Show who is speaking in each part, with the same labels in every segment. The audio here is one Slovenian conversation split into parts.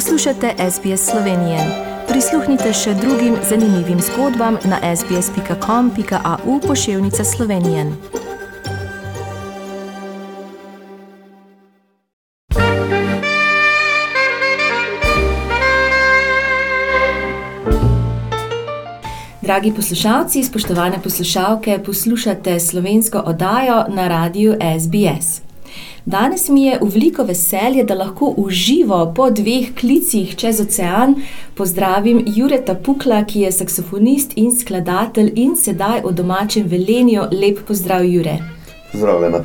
Speaker 1: Poslušate SBS Slovenije. Prisluhnite še drugim zanimivim zgodbam na sbsp.com.au pošiljka Slovenije. Dragi poslušalci, spoštovane poslušalke, poslušate slovensko oddajo na radiju SBS. Danes mi je v veliko veselje, da lahko uživo po dveh klicih čez ocean pozdravim Jureta Pukla, ki je saksofonist in skladatelj in sedaj v domačem velenju. Lep pozdrav, Jure.
Speaker 2: Zdravljena.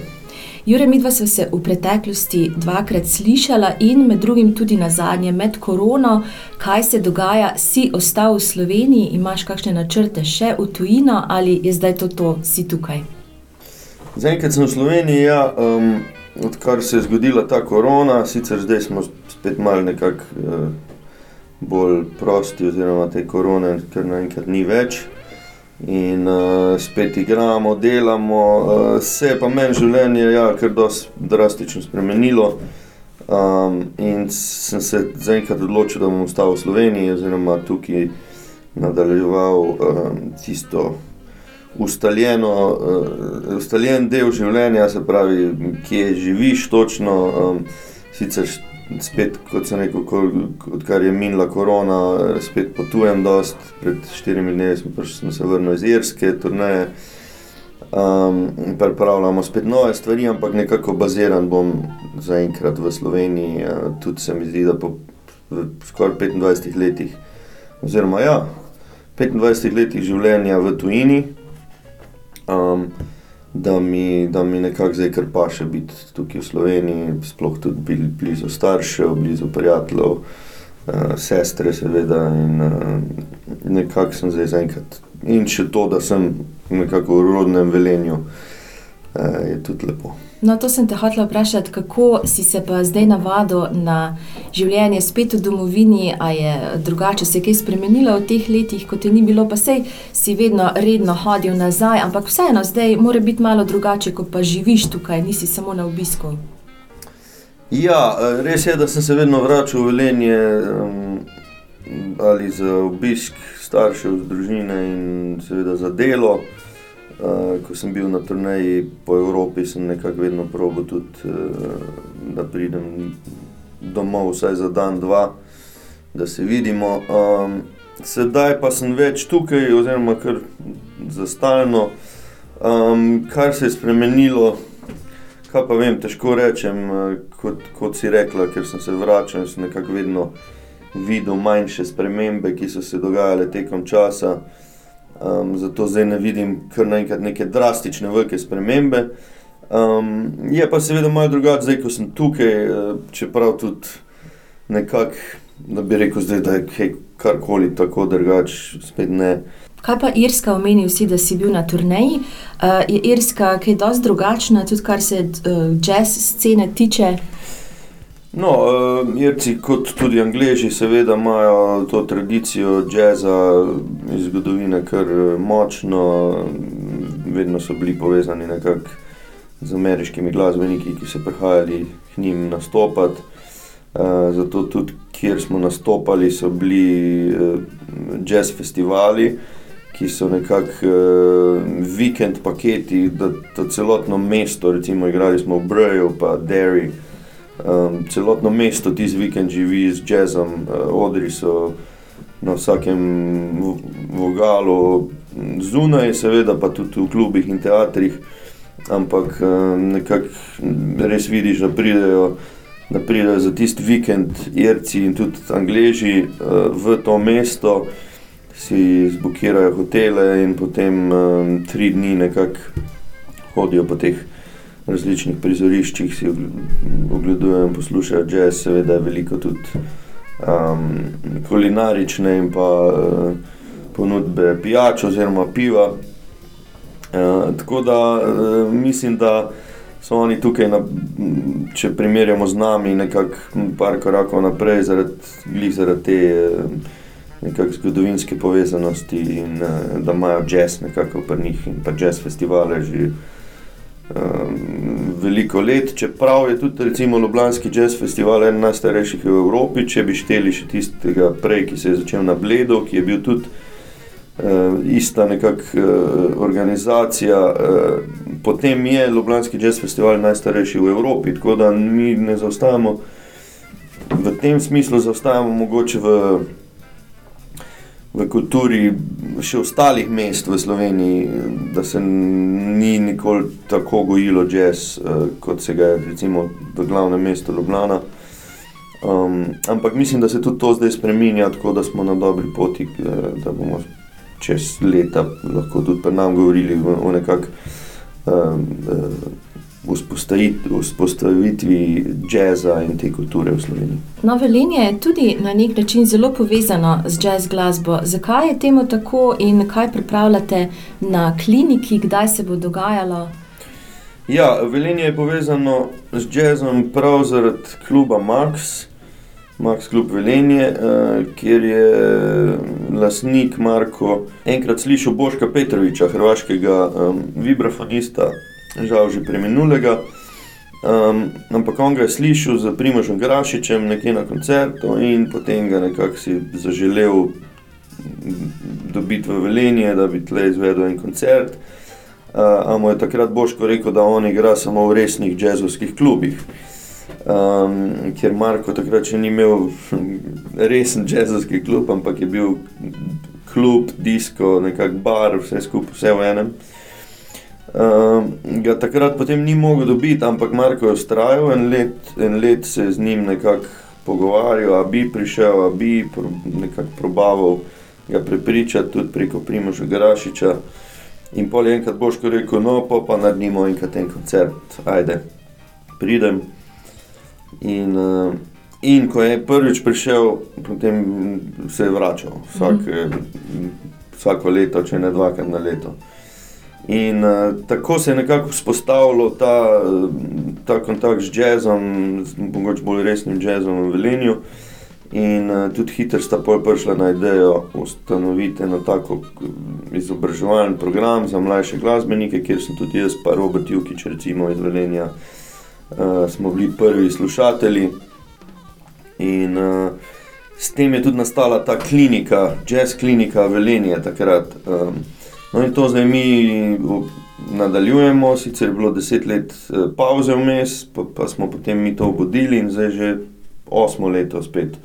Speaker 1: Jure, midva sva se v preteklosti dvakrat slišala in med drugim tudi na zadnje med korono, kaj se dogaja, si ostal v Sloveniji, imaš kakšne načrte še v tujino ali je zdaj to, to si tukaj?
Speaker 2: Zaenkrat sem v Sloveniji, ja, um, odkar se je zgodila ta korona, sicer zdaj smo spet malo nekako uh, bolj prosti, oziroma te korone, ker naenkrat ni več in uh, spet igramo, delamo. Uh, se je pa meni življenje ja, kar dosti drastično spremenilo. Um, in sem se zaenkrat odločil, da bom ostal v Sloveniji, oziroma tukaj nadaljeval um, tisto ustaljeno, uh, ustaljen del življenja, se pravi, kje živiš točno. Um, sicer spet, kot sem rekel, odkar je minila korona, spet potujem dost. Pred štirimi dnevi sem, sem se vrnil iz Irske, turneje. Um, pripravljamo spet nove stvari, ampak nekako baziran bom zaenkrat v Sloveniji. Uh, tudi se mi zdi, da po skoraj 25 letih, oziroma ja, 25 letih življenja v tujini. Um, da mi, da mi nekako zdaj kar pa še biti tukaj v Sloveniji, sploh tudi blizu staršev, blizu prijateljev, uh, sestre, seveda. In uh, nekako sem zdaj zaenkrat. In še to, da sem nekako v rodnem velenju, uh, je tudi lepo.
Speaker 1: No, to sem te hotel vprašati, kako si se pa zdaj navadil na življenje spet v domovini, ali je drugače se kaj spremenilo v teh letih, kot je ni bilo, pa sej si vedno redno hodil nazaj, ampak vseeno zdaj mora biti malo drugače, ko pa živiš tukaj, nisi samo na obisku.
Speaker 2: Ja, res je, da sem se vedno vračal v velenje um, ali za obisk staršev, družine in seveda za delo. Uh, ko sem bil na turnaji po Evropi, sem nekako vedno probil tudi, uh, da pridem domov vsaj za dan, dva, da se vidimo. Um, sedaj pa sem več tukaj, oziroma kar za stalno. Um, kar se je spremenilo, kaj pa vem, težko rečem, uh, kot, kot si rekla, ker sem se vračal in sem nekako vedno videl manjše spremembe, ki so se dogajale tekom časa. Um, zato zdaj ne vidim kar naenkrat neke drastične, velike spremembe. Um, je pa seveda malo drugače, zdaj ko sem tukaj, eh, čeprav tudi nekako, da bi rekel, zdaj, da je karkoli tako drugače, spet ne.
Speaker 1: Kaj pa Irska, omenil si, da si bil na turneji? Uh, je Irska kaj dosti drugačna, tudi kar se uh, jazz scene tiče?
Speaker 2: No, uh, Irci, kot tudi Angliji, seveda imajo to tradicijo jazza iz zgodovine kar eh, močno, vedno so bili povezani nekako z ameriškimi glasbeniki, ki so prihajali k njim nastopati. Uh, zato tudi, kjer smo nastopali, so bili uh, jazz festivali, ki so nekako uh, vikend paketi, da, da celotno mesto, recimo, igrali smo v Breju, pa Derry. Um, celotno mesto tisti vikend živi z jazzom, uh, odri so na vsakem vogalu, zunaj, seveda pa tudi v klubih in teatrih. Ampak um, nekako res vidiš, da pridejo, da pridejo za tisti vikend Irci in tudi Angleži uh, v to mesto, si zbukirajo hotele in potem um, tri dni nekako hodijo po teh različnih prizoriščih si ogledujem, poslušajo jazz, seveda veliko tudi um, kulinarične in pa uh, ponudbe pijač oziroma piva. Uh, tako da uh, mislim, da so oni tukaj, na, če primerjamo z nami, nekako par korakov naprej, zaradi zarad te uh, zgodovinske povezanosti in uh, da imajo jazz nekako pri njih in pa jazz festivale že. Um, veliko let, čeprav je tudi recimo Ljubljanski jazz festival eden najstarejših v Evropi, če bi šteli še tistega prej, ki se je začel na Bledu, ki je bil tudi uh, ista nekakšna uh, organizacija. Uh, potem je Ljubljanski jazz festival najstarejši v Evropi, tako da mi ne zaostajamo v tem smislu, zaostajamo mogoče v v kulturi še ostalih mest v Sloveniji, da se ni nikoli tako gojilo jazz, uh, kot se ga je recimo v glavnem mestu Ljubljana. Um, ampak mislim, da se tudi to zdaj spremenja, tako da smo na dobri poti, uh, da bomo čez leta lahko tudi pri nam govorili o nekakšnem. Uh, uh, vzpostavitvi jazza in te kulture v Sloveniji.
Speaker 1: No, Velenje je tudi na nek način zelo povezano z jazz glasbo. Zakaj je temu tako in kaj pripravljate na kliniki, kdaj se bo dogajalo?
Speaker 2: Ja, Velenje je povezano z jazzom prav zaradi kluba Max. Max Klub Velenje, eh, kjer je lasnik Marko enkrat slišal Boška Petroviča, hrvaškega um, vibrafonista, žal že preminulega. Um, ampak on ga je slišal z Primožem Grašičem nekje na koncertu in potem ga nekako si zaželel dobiti v Velenje, da bi tle izvedel en koncert. Uh, Ampak je takrat Boško rekel, da on igra samo v resnih jazzovskih klubih. Um, ker Marko takrat še ni imel resen jazzovski klub, ampak je bil klub, disko, nekak bar, vse skupaj, vse v enem. Uh, ga takrat potem ni mogel dobiti, ampak Marko je ustrajal en let, en let se z njim nekako pogovarjal, a bi prišel, a bi nekako probaval ga prepričati tudi preko Primoža Grašiča. In pol je enkrat boš rekel, no pa pa naredimo enkrat en koncert, ajde, pridem. In, uh, in ko je prvič prišel, potem se je vračal, vsak, mm -hmm. vsako leto, če ne dvakrat na leto. In uh, tako se je nekako vzpostavilo ta, ta kontakt z jazzom, mogoče bolj resnim jazzom v Velenju. In uh, tudi hitro sta pol prišla na idejo ustanoviti eno tako izobraževalni program za mlajše glasbenike, kjer sem tudi jaz, pa Robert Jukič, recimo iz Velenja, uh, smo bili prvi slušatelji. In uh, s tem je tudi nastala ta klinika, jazz klinika Velenje takrat. Um, No in to zdaj mi nadaljujemo, sicer je bilo deset let eh, pauze vmes, pa, pa smo potem mi to obudili in zdaj že osmo leto spet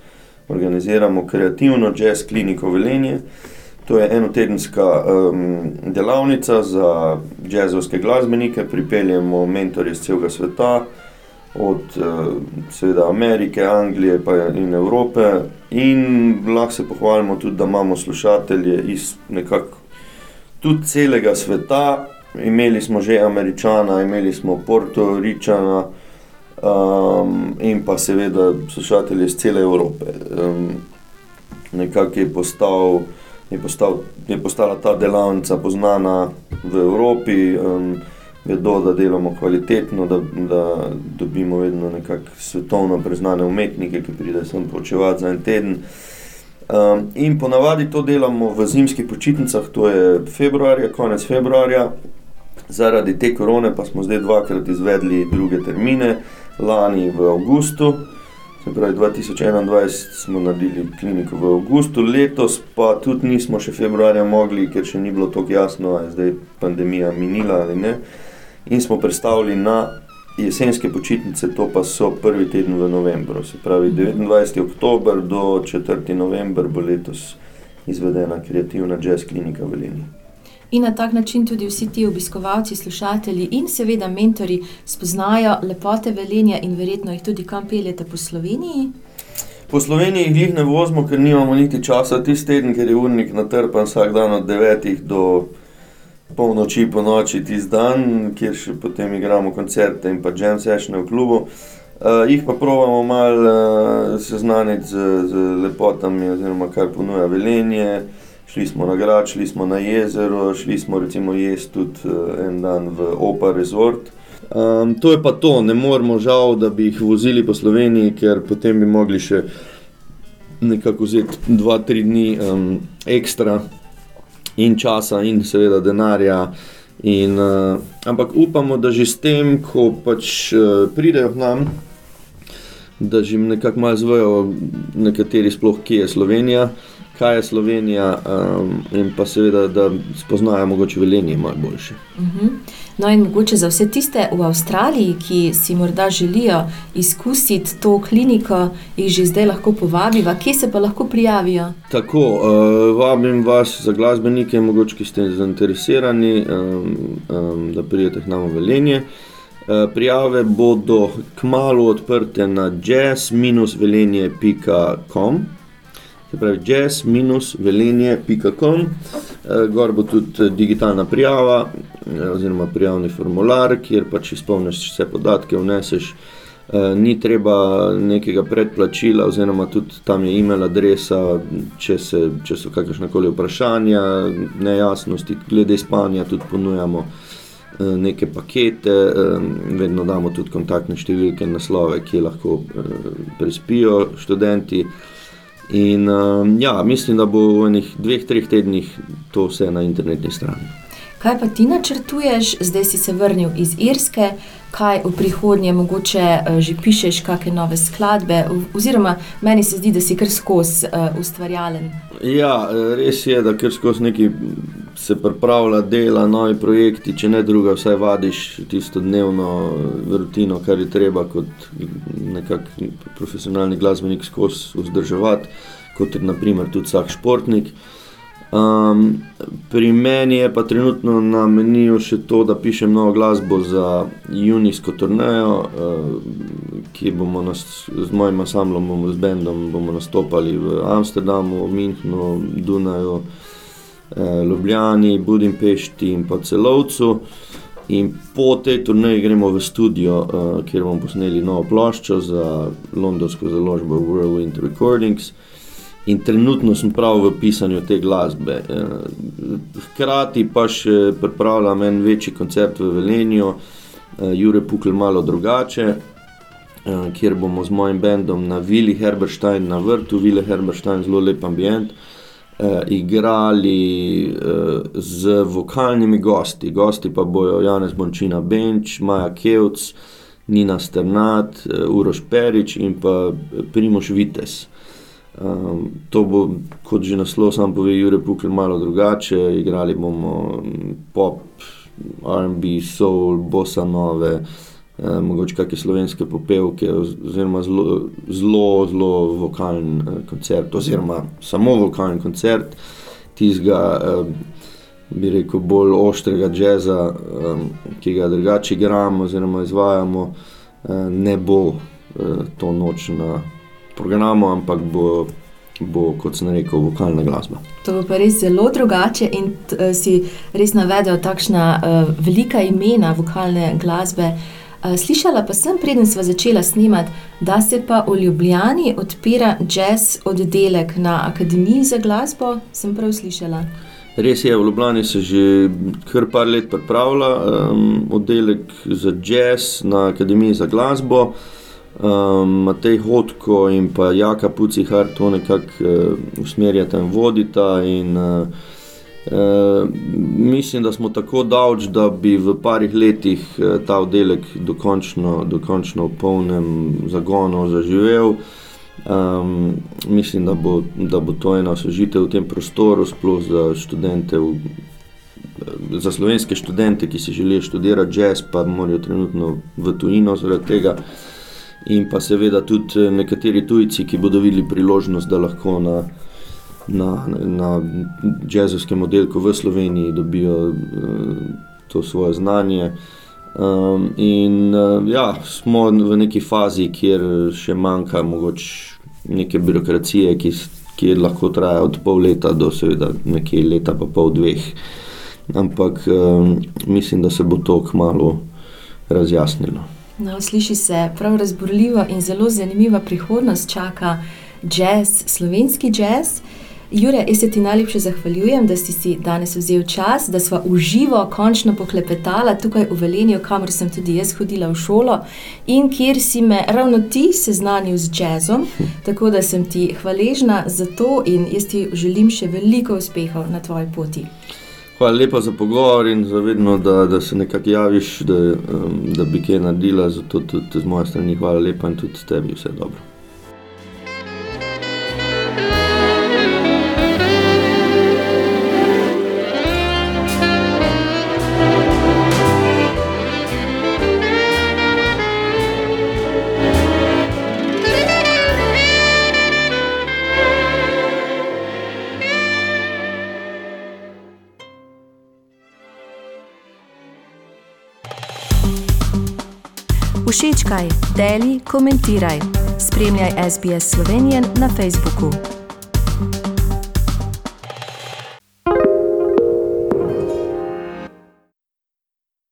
Speaker 2: organiziramo kreativno jazz kliniko Velenje. To je enotedenska um, delavnica za jazzovske glasbenike, pripeljemo mentorje iz celega sveta, od uh, seveda Amerike, Anglije in Evrope, in lahko se pohvalimo tudi, da imamo slušatelje iz nekako tudi celega sveta. Imeli smo že Američana, imeli smo Portoričana um, in pa seveda slušatelje iz cele Evrope. Um, nekako je, postal, je, postal, je postala ta delavnica poznana v Evropi, um, vedo, da delamo kvalitetno, da, da dobimo vedno nekako svetovno priznane umetnike, ki pridejo sem počevati za en teden. Um, in ponavadi to delamo v zimskih počitnicah, to je februarja, konec februarja. Zaradi te korone pa smo zdaj dvakrat izvedli druge termine, lani v avgustu, se pravi 2021 smo naredili kliniko v avgustu, letos pa tudi nismo še februarja mogli, ker še ni bilo tako jasno, ali je zdaj pandemija minila ali ne. In smo predstavili na jesenske počitnice, to pa so prvi teden v novembru, se pravi 29. oktober do 4. november bo letos izvedena kreativna jazz klinika v Leniji.
Speaker 1: In na tak način tudi vsi ti obiskovalci, slušatelji in seveda mentori spoznajo lepote velenja in verjetno jih tudi kam peljete po Sloveniji.
Speaker 2: Po Sloveniji jih ne vozimo, ker nimamo niti časa, tisti teden, ker je urnik natrpan vsak dan od 9 do 10 polnoči, po noči, tisti dan, kjer še potem igramo koncerte in pa jam sessione v klubu. Uh, jih pa pravimo malo uh, seznaniti z, z lepotami, oziroma kar ponuja velenje. Šli smo na grad, šli smo na jezero, šli smo recimo jesti tudi uh, en dan v Opa Resort. Um, to je pa to, ne moramo žal, da bi jih vozili po Sloveniji, ker potem bi mogli še nekako vzeti dva, tri dni um, ekstra in časa, in seveda denarja, In, uh, ampak upamo, da že s tem, ko pač uh, pridejo k nam, da že nekako malo zvejo, nekateri sploh, kje je Slovenija, kaj je Slovenija, um, in pa seveda, da spoznajo mogoče velenje malo boljše.
Speaker 1: Uh -huh. No, in mogoče za vse tiste v Avstraliji, ki si morda želijo izkusiti to kliniko, jih že zdaj lahko povabiva, kje se pa lahko prijavijo.
Speaker 2: Tako, uh, vabim vas za glasbenike, mogoče ki ste zainteresirani, um, um, da pridete k nam v velenje. Prijave bodo kmalo odprte na jazz-velenje.com, se pravi jazz-velenje.com, gor bo tudi digitalna prijava, oziroma prijavni formular, kjer pač izpolniš vse podatke, vneseš. Ni treba nekega predplačila, oziroma tudi tam je e-mail adresa, če, se, če so kakršne koli vprašanja, nejasnosti, glede spanja, tudi ponujamo neke pakete, vedno damo tudi kontaktne številke, naslove, ki lahko prespijo študenti. In ja, mislim, da bo v enih dveh, treh tednih to vse na internetni strani.
Speaker 1: Kaj pa ti načrtuješ, zdaj si se vrnil iz Irske, kaj v prihodnje mogoče uh, že pišeš, kakšne nove skladbe? Oziroma, meni se zdi, da si kar skozi uh, ustvarjalen.
Speaker 2: Ja, res je, da kar skozi neki se pripravlja dela, novi projekti, če ne druga, vsaj vadiš tisto dnevno rutino, kar je treba kot nekakšen profesionalni glasbenik skozi vzdrževati, kot je naprimer tudi vsak športnik. Um, pri meni je pa trenutno na meniju še to, da pišem novo glasbo za junijsko turnejo, uh, ki bomo nas, z mojim ansamblom, bomo, z bendom, bomo nastopali v Amsterdamu, Münchnu, Dunaju, eh, Ljubljani, Budimpešti in pa celovcu. In po tej turneji gremo v studio, uh, kjer bomo posneli novo ploščo za londonsko založbo Whirlwind Recordings. In trenutno sem prav v pisanju te glasbe. Eh, hkrati pa še pripravljam en večji koncert v Velenju, eh, Jure Pukl malo drugače, eh, kjer bomo z mojim bendom na Vili Herberstein, na vrtu Vili Herberstein, zelo lep ambient, igrali z vokalnimi gosti. Gosti pa bojo Janez Bončina Benč, Maja Kevc, Nina Sternat, Uroš Perič in pa Primoš Vites. Um, to bo, kot že naslov sam pove, Jure Pukl malo drugače. Igrali bomo pop, RB, soul, bossa nove, eh, mogoče kakšne slovenske popevke, oziroma zelo, zelo, zelo vokalen eh, koncert, oziroma samo vokalen koncert, tistega, eh, bi rekel, bolj ostrega jazza, eh, ki ga drugače igramo, oziroma izvajamo, eh, ne bo eh, to noč na programu, ampak bo, bo, kot sem rekel, vokalna glasba.
Speaker 1: To bo pa res zelo drugače in uh, si res navedel takšna uh, velika imena vokalne glasbe. Uh, slišala pa sem, preden smo začela snemati, da se pa v Ljubljani odpira jazz oddelek na Akademiji za glasbo. Sem prav slišala.
Speaker 2: Res je, v Ljubljani se že kar par let pripravlja um, oddelek za jazz na Akademiji za glasbo. Uh, Um, Matej Hodko in pa Jaka Pucihar to nekako uh, usmerjata in vodita. In, uh, uh, mislim, da smo tako daleč, da bi v parih letih uh, ta oddelek dokončno, dokončno v polnem zagonu zaživel. Um, mislim, da bo, da bo to ena osvežitev v tem prostoru, sploh za študente. V, Za slovenske študente, ki si želijo študirati jazz, pa morajo trenutno v tujino zaradi tega, uh, in pa seveda tudi eh, nekateri tujci, ki bodo videli priložnost, da lahko na, na, na jazzovskem oddelku v Sloveniji dobijo uh, to svoje znanje. Um, in uh, ja, smo v neki fazi, kjer še manjka mogoče neke birokracije, ki, ki lahko traja od pol leta do seveda nekaj leta, pa pol dveh. Ampak um, mislim, da se bo to kmalo razjasnilo.
Speaker 1: No, sliši se prav razborljivo in zelo zanimiva prihodnost čaka jazz, slovenski jazz. Jure, jaz se ti najlepše zahvaljujem, da si si danes vzel čas, da smo uživo končno poklepetala tukaj v Velenju, kamor sem tudi jaz hodila v šolo in kjer si me ravno ti seznanil z jazzom. Tako da sem ti hvaležna za to in jaz ti želim še veliko uspehov na tvoji poti.
Speaker 2: Hvala lepa za pogovor in za vedno, da, da se nekako javiš, da, um, da bi kaj naredila. Zato tudi z moje strani hvala lepa in tudi tebi vse dobro.
Speaker 1: Všečkaj, deli, komentiraj. Spremljaj SBS Slovenijo na Facebooku.